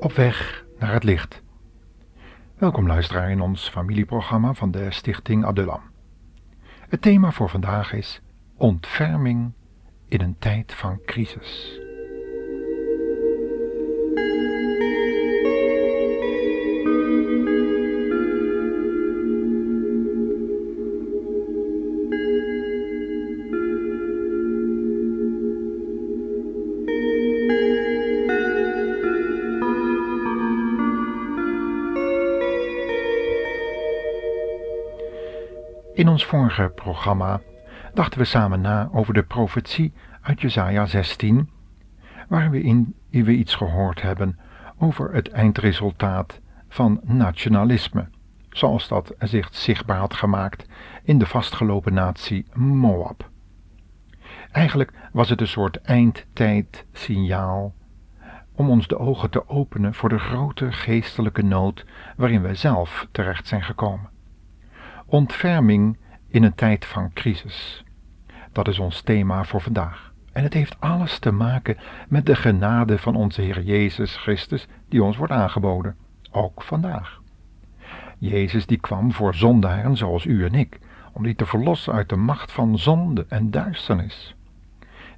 Op weg naar het licht. Welkom luisteraar in ons familieprogramma van de Stichting Adulam. Het thema voor vandaag is ontferming in een tijd van crisis. In ons vorige programma dachten we samen na over de profetie uit Jesaja 16, waar we in we iets gehoord hebben over het eindresultaat van nationalisme, zoals dat zich zichtbaar had gemaakt in de vastgelopen natie Moab. Eigenlijk was het een soort eindtijdsignaal om ons de ogen te openen voor de grote geestelijke nood waarin wij zelf terecht zijn gekomen. Ontferming in een tijd van crisis. Dat is ons thema voor vandaag. En het heeft alles te maken met de genade van onze Heer Jezus Christus die ons wordt aangeboden, ook vandaag. Jezus die kwam voor zondaren zoals u en ik, om die te verlossen uit de macht van zonde en duisternis.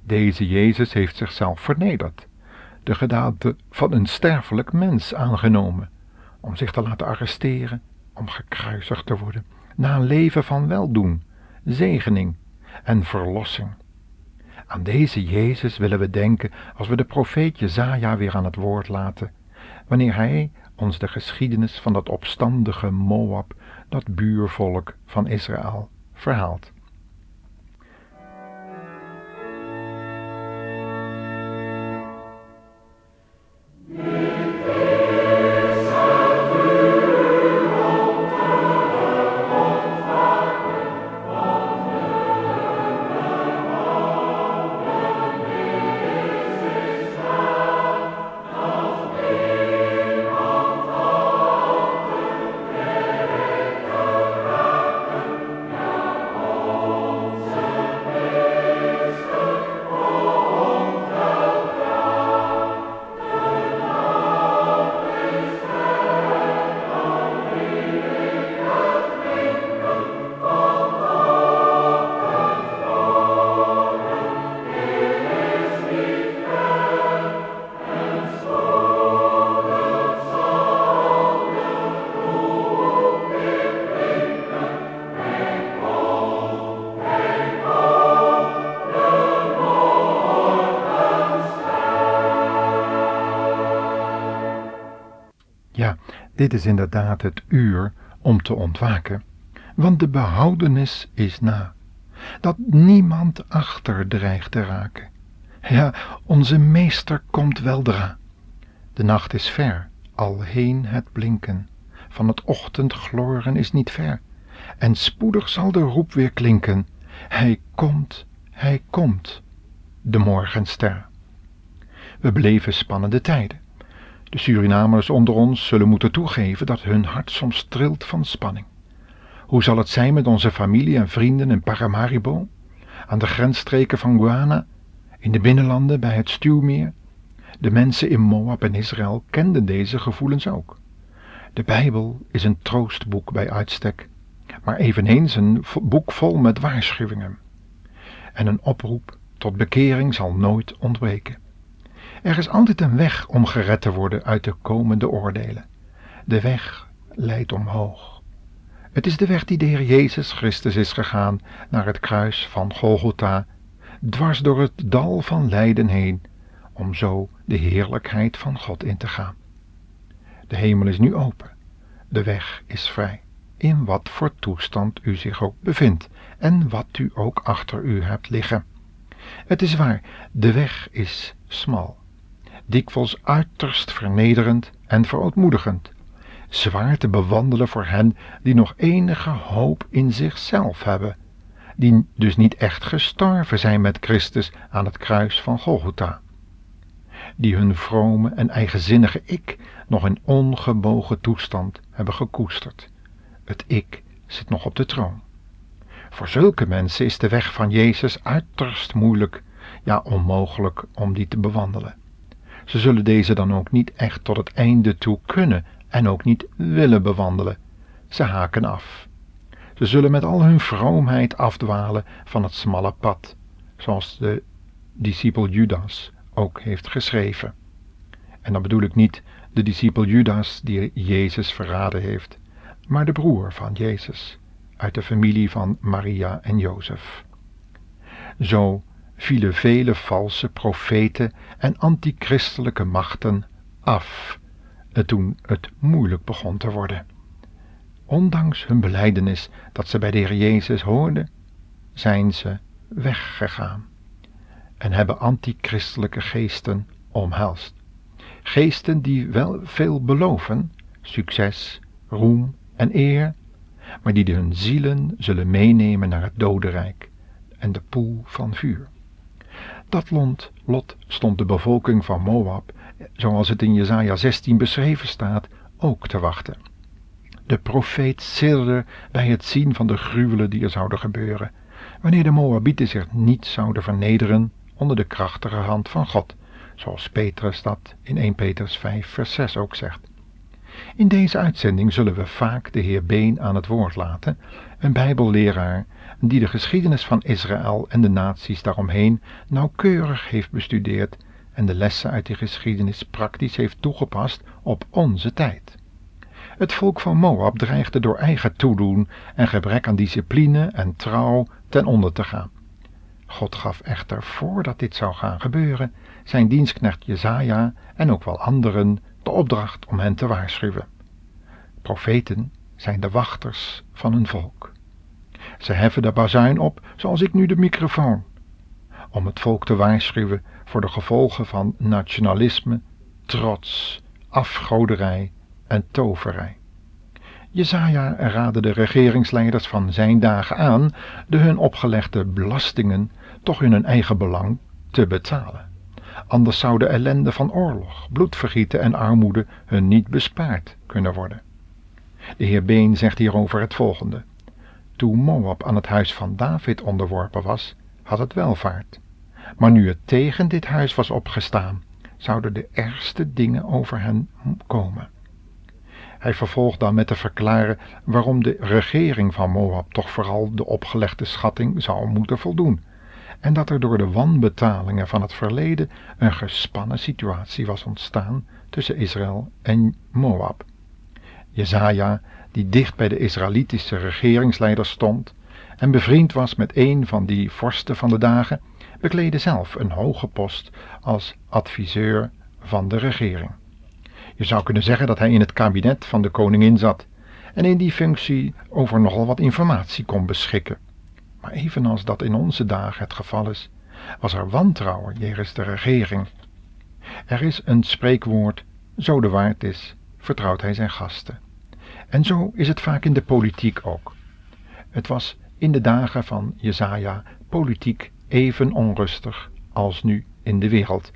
Deze Jezus heeft zichzelf vernederd, de gedaante van een sterfelijk mens aangenomen, om zich te laten arresteren, om gekruisigd te worden na een leven van weldoen, zegening en verlossing. Aan deze Jezus willen we denken als we de profeet Jezaja weer aan het woord laten, wanneer hij ons de geschiedenis van dat opstandige Moab, dat buurvolk van Israël, verhaalt. Dit is inderdaad het uur om te ontwaken, want de behoudenis is na, dat niemand achter dreigt te raken. Ja, onze meester komt weldra. De nacht is ver, al heen het blinken, van het ochtendgloren is niet ver, en spoedig zal de roep weer klinken, hij komt, hij komt, de morgenster. We beleven spannende tijden. De Surinamers onder ons zullen moeten toegeven dat hun hart soms trilt van spanning. Hoe zal het zijn met onze familie en vrienden in Paramaribo, aan de grensstreken van Guana, in de binnenlanden bij het Stuwmeer? De mensen in Moab en Israël kenden deze gevoelens ook. De Bijbel is een troostboek bij uitstek, maar eveneens een boek vol met waarschuwingen. En een oproep tot bekering zal nooit ontbreken. Er is altijd een weg om gered te worden uit de komende oordelen. De weg leidt omhoog. Het is de weg die de Heer Jezus Christus is gegaan naar het kruis van Golgotha, dwars door het dal van lijden heen, om zo de heerlijkheid van God in te gaan. De hemel is nu open, de weg is vrij, in wat voor toestand u zich ook bevindt en wat u ook achter u hebt liggen. Het is waar, de weg is smal dikwijls uiterst vernederend en verootmoedigend, zwaar te bewandelen voor hen die nog enige hoop in zichzelf hebben, die dus niet echt gestorven zijn met Christus aan het kruis van Golgotha, die hun vrome en eigenzinnige ik nog in ongebogen toestand hebben gekoesterd. Het ik zit nog op de troon. Voor zulke mensen is de weg van Jezus uiterst moeilijk, ja onmogelijk om die te bewandelen. Ze zullen deze dan ook niet echt tot het einde toe kunnen en ook niet willen bewandelen. Ze haken af. Ze zullen met al hun vroomheid afdwalen van het smalle pad, zoals de discipel Judas ook heeft geschreven. En dan bedoel ik niet de discipel Judas die Jezus verraden heeft, maar de broer van Jezus, uit de familie van Maria en Jozef. Zo vielen vele valse profeten en antichristelijke machten af, toen het moeilijk begon te worden. Ondanks hun belijdenis dat ze bij de Heer Jezus hoorden, zijn ze weggegaan en hebben antichristelijke geesten omhelst. Geesten die wel veel beloven, succes, roem en eer, maar die hun zielen zullen meenemen naar het dodenrijk en de poel van vuur. Dat lot stond de bevolking van Moab, zoals het in Jesaja 16 beschreven staat, ook te wachten. De profeet sidderde bij het zien van de gruwelen die er zouden gebeuren, wanneer de Moabieten zich niet zouden vernederen onder de krachtige hand van God, zoals Petrus dat in 1 Petrus 5 vers 6 ook zegt. In deze uitzending zullen we vaak de heer Been aan het woord laten, een bijbelleraar die de geschiedenis van Israël en de naties daaromheen nauwkeurig heeft bestudeerd en de lessen uit die geschiedenis praktisch heeft toegepast op onze tijd. Het volk van Moab dreigde door eigen toedoen en gebrek aan discipline en trouw ten onder te gaan. God gaf echter voordat dit zou gaan gebeuren zijn dienstknecht Jezaja en ook wel anderen de opdracht om hen te waarschuwen. Profeten zijn de wachters van hun volk. Ze heffen de bazuin op, zoals ik nu de microfoon, om het volk te waarschuwen voor de gevolgen van nationalisme, trots, afgoderij en toverij. Jezaja raadde de regeringsleiders van zijn dagen aan de hun opgelegde belastingen toch in hun eigen belang te betalen. Anders zou de ellende van oorlog, bloedvergieten en armoede hun niet bespaard kunnen worden. De heer Been zegt hierover het volgende. Toen Moab aan het huis van David onderworpen was, had het welvaart. Maar nu het tegen dit huis was opgestaan, zouden de ergste dingen over hen komen. Hij vervolgt dan met te verklaren waarom de regering van Moab toch vooral de opgelegde schatting zou moeten voldoen, en dat er door de wanbetalingen van het verleden een gespannen situatie was ontstaan tussen Israël en Moab. Jezaja, die dicht bij de Israëlitische regeringsleider stond en bevriend was met een van die vorsten van de dagen, bekleedde zelf een hoge post als adviseur van de regering. Je zou kunnen zeggen dat hij in het kabinet van de koningin zat en in die functie over nogal wat informatie kon beschikken. Maar evenals dat in onze dagen het geval is, was er wantrouwen jegens de regering. Er is een spreekwoord, zo de waard is, vertrouwt hij zijn gasten. En zo is het vaak in de politiek ook. Het was in de dagen van Jezaja politiek even onrustig als nu in de wereld.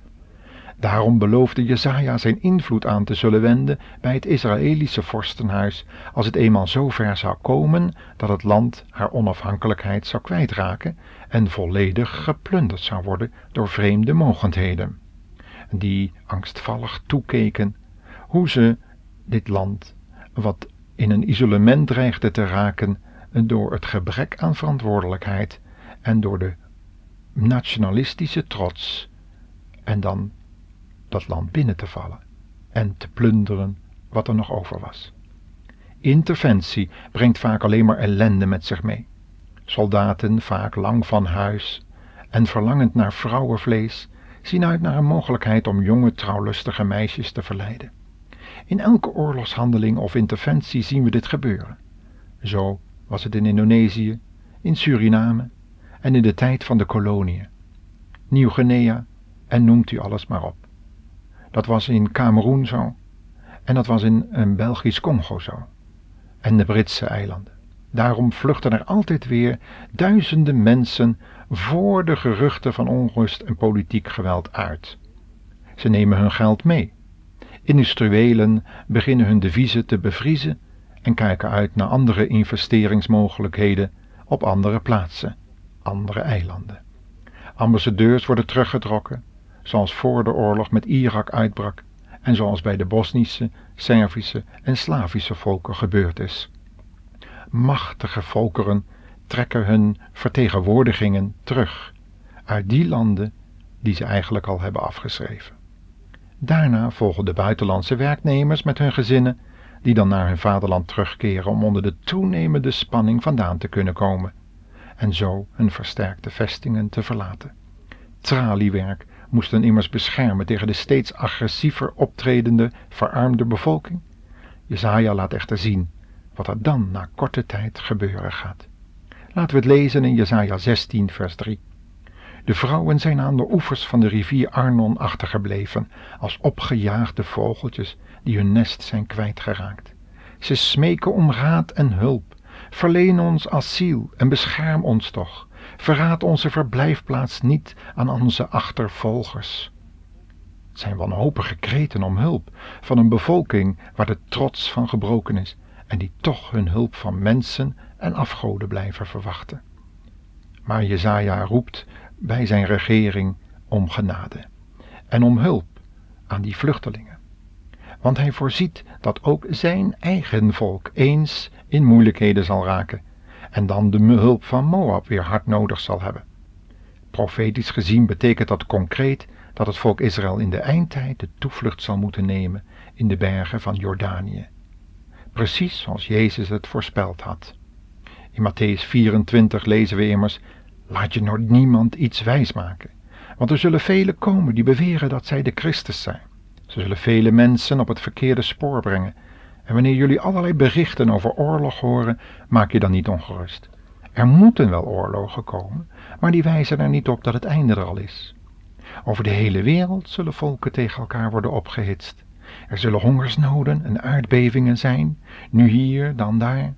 Daarom beloofde Jezaja zijn invloed aan te zullen wenden bij het Israëlische vorstenhuis als het eenmaal zo ver zou komen dat het land haar onafhankelijkheid zou kwijtraken en volledig geplunderd zou worden door vreemde mogendheden, die angstvallig toekeken hoe ze dit land, wat in een isolement dreigde te raken door het gebrek aan verantwoordelijkheid en door de nationalistische trots, en dan dat land binnen te vallen en te plunderen wat er nog over was. Interventie brengt vaak alleen maar ellende met zich mee. Soldaten, vaak lang van huis en verlangend naar vrouwenvlees, zien uit naar een mogelijkheid om jonge trouwlustige meisjes te verleiden. In elke oorlogshandeling of interventie zien we dit gebeuren. Zo was het in Indonesië, in Suriname en in de tijd van de koloniën. Nieuw-Guinea en noemt u alles maar op. Dat was in Cameroen zo. En dat was in een Belgisch Congo zo. En de Britse eilanden. Daarom vluchten er altijd weer duizenden mensen voor de geruchten van onrust en politiek geweld uit. Ze nemen hun geld mee. Industriëlen beginnen hun deviezen te bevriezen en kijken uit naar andere investeringsmogelijkheden op andere plaatsen, andere eilanden. Ambassadeurs worden teruggetrokken, zoals voor de oorlog met Irak uitbrak en zoals bij de Bosnische, Servische en Slavische volken gebeurd is. Machtige volkeren trekken hun vertegenwoordigingen terug uit die landen die ze eigenlijk al hebben afgeschreven. Daarna volgen de buitenlandse werknemers met hun gezinnen, die dan naar hun vaderland terugkeren om onder de toenemende spanning vandaan te kunnen komen en zo hun versterkte vestingen te verlaten. Traliewerk moest hen immers beschermen tegen de steeds agressiever optredende verarmde bevolking. Jezaja laat echter zien wat er dan na korte tijd gebeuren gaat. Laten we het lezen in Jesaja 16 vers 3. De vrouwen zijn aan de oevers van de rivier Arnon achtergebleven, als opgejaagde vogeltjes die hun nest zijn kwijtgeraakt. Ze smeken om raad en hulp. Verleen ons asiel en bescherm ons toch. Verraad onze verblijfplaats niet aan onze achtervolgers. Het zijn wanhopige kreten om hulp van een bevolking waar de trots van gebroken is en die toch hun hulp van mensen en afgoden blijven verwachten. Maar Jezaja roept bij zijn regering om genade en om hulp aan die vluchtelingen. Want hij voorziet dat ook zijn eigen volk eens in moeilijkheden zal raken en dan de hulp van Moab weer hard nodig zal hebben. Profetisch gezien betekent dat concreet dat het volk Israël in de eindtijd de toevlucht zal moeten nemen in de bergen van Jordanië. Precies zoals Jezus het voorspeld had. In Matthäus 24 lezen we immers Laat je door niemand iets wijsmaken, want er zullen velen komen die beweren dat zij de Christus zijn. Ze zullen vele mensen op het verkeerde spoor brengen. En wanneer jullie allerlei berichten over oorlog horen, maak je dan niet ongerust. Er moeten wel oorlogen komen, maar die wijzen er niet op dat het einde er al is. Over de hele wereld zullen volken tegen elkaar worden opgehitst. Er zullen hongersnoden en aardbevingen zijn, nu hier, dan daar.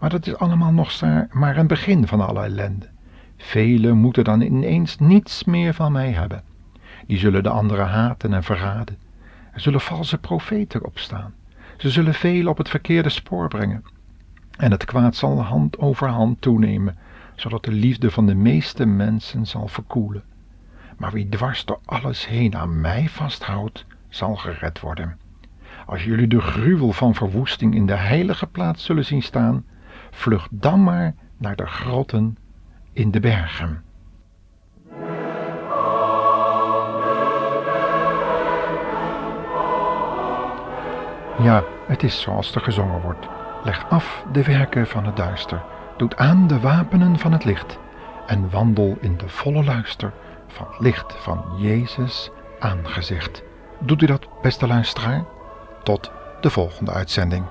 Maar dat is allemaal nog maar een begin van alle ellende. Velen moeten dan ineens niets meer van mij hebben. Die zullen de anderen haten en verraden. Er zullen valse profeten opstaan. Ze zullen velen op het verkeerde spoor brengen. En het kwaad zal hand over hand toenemen, zodat de liefde van de meeste mensen zal verkoelen. Maar wie dwars door alles heen aan mij vasthoudt, zal gered worden. Als jullie de gruwel van verwoesting in de heilige plaats zullen zien staan, vlucht dan maar naar de grotten in de bergen. Ja, het is zoals er gezongen wordt. Leg af de werken van het duister, doet aan de wapenen van het licht en wandel in de volle luister van licht van Jezus aangezicht. Doet u dat, beste luisteraar? Tot de volgende uitzending.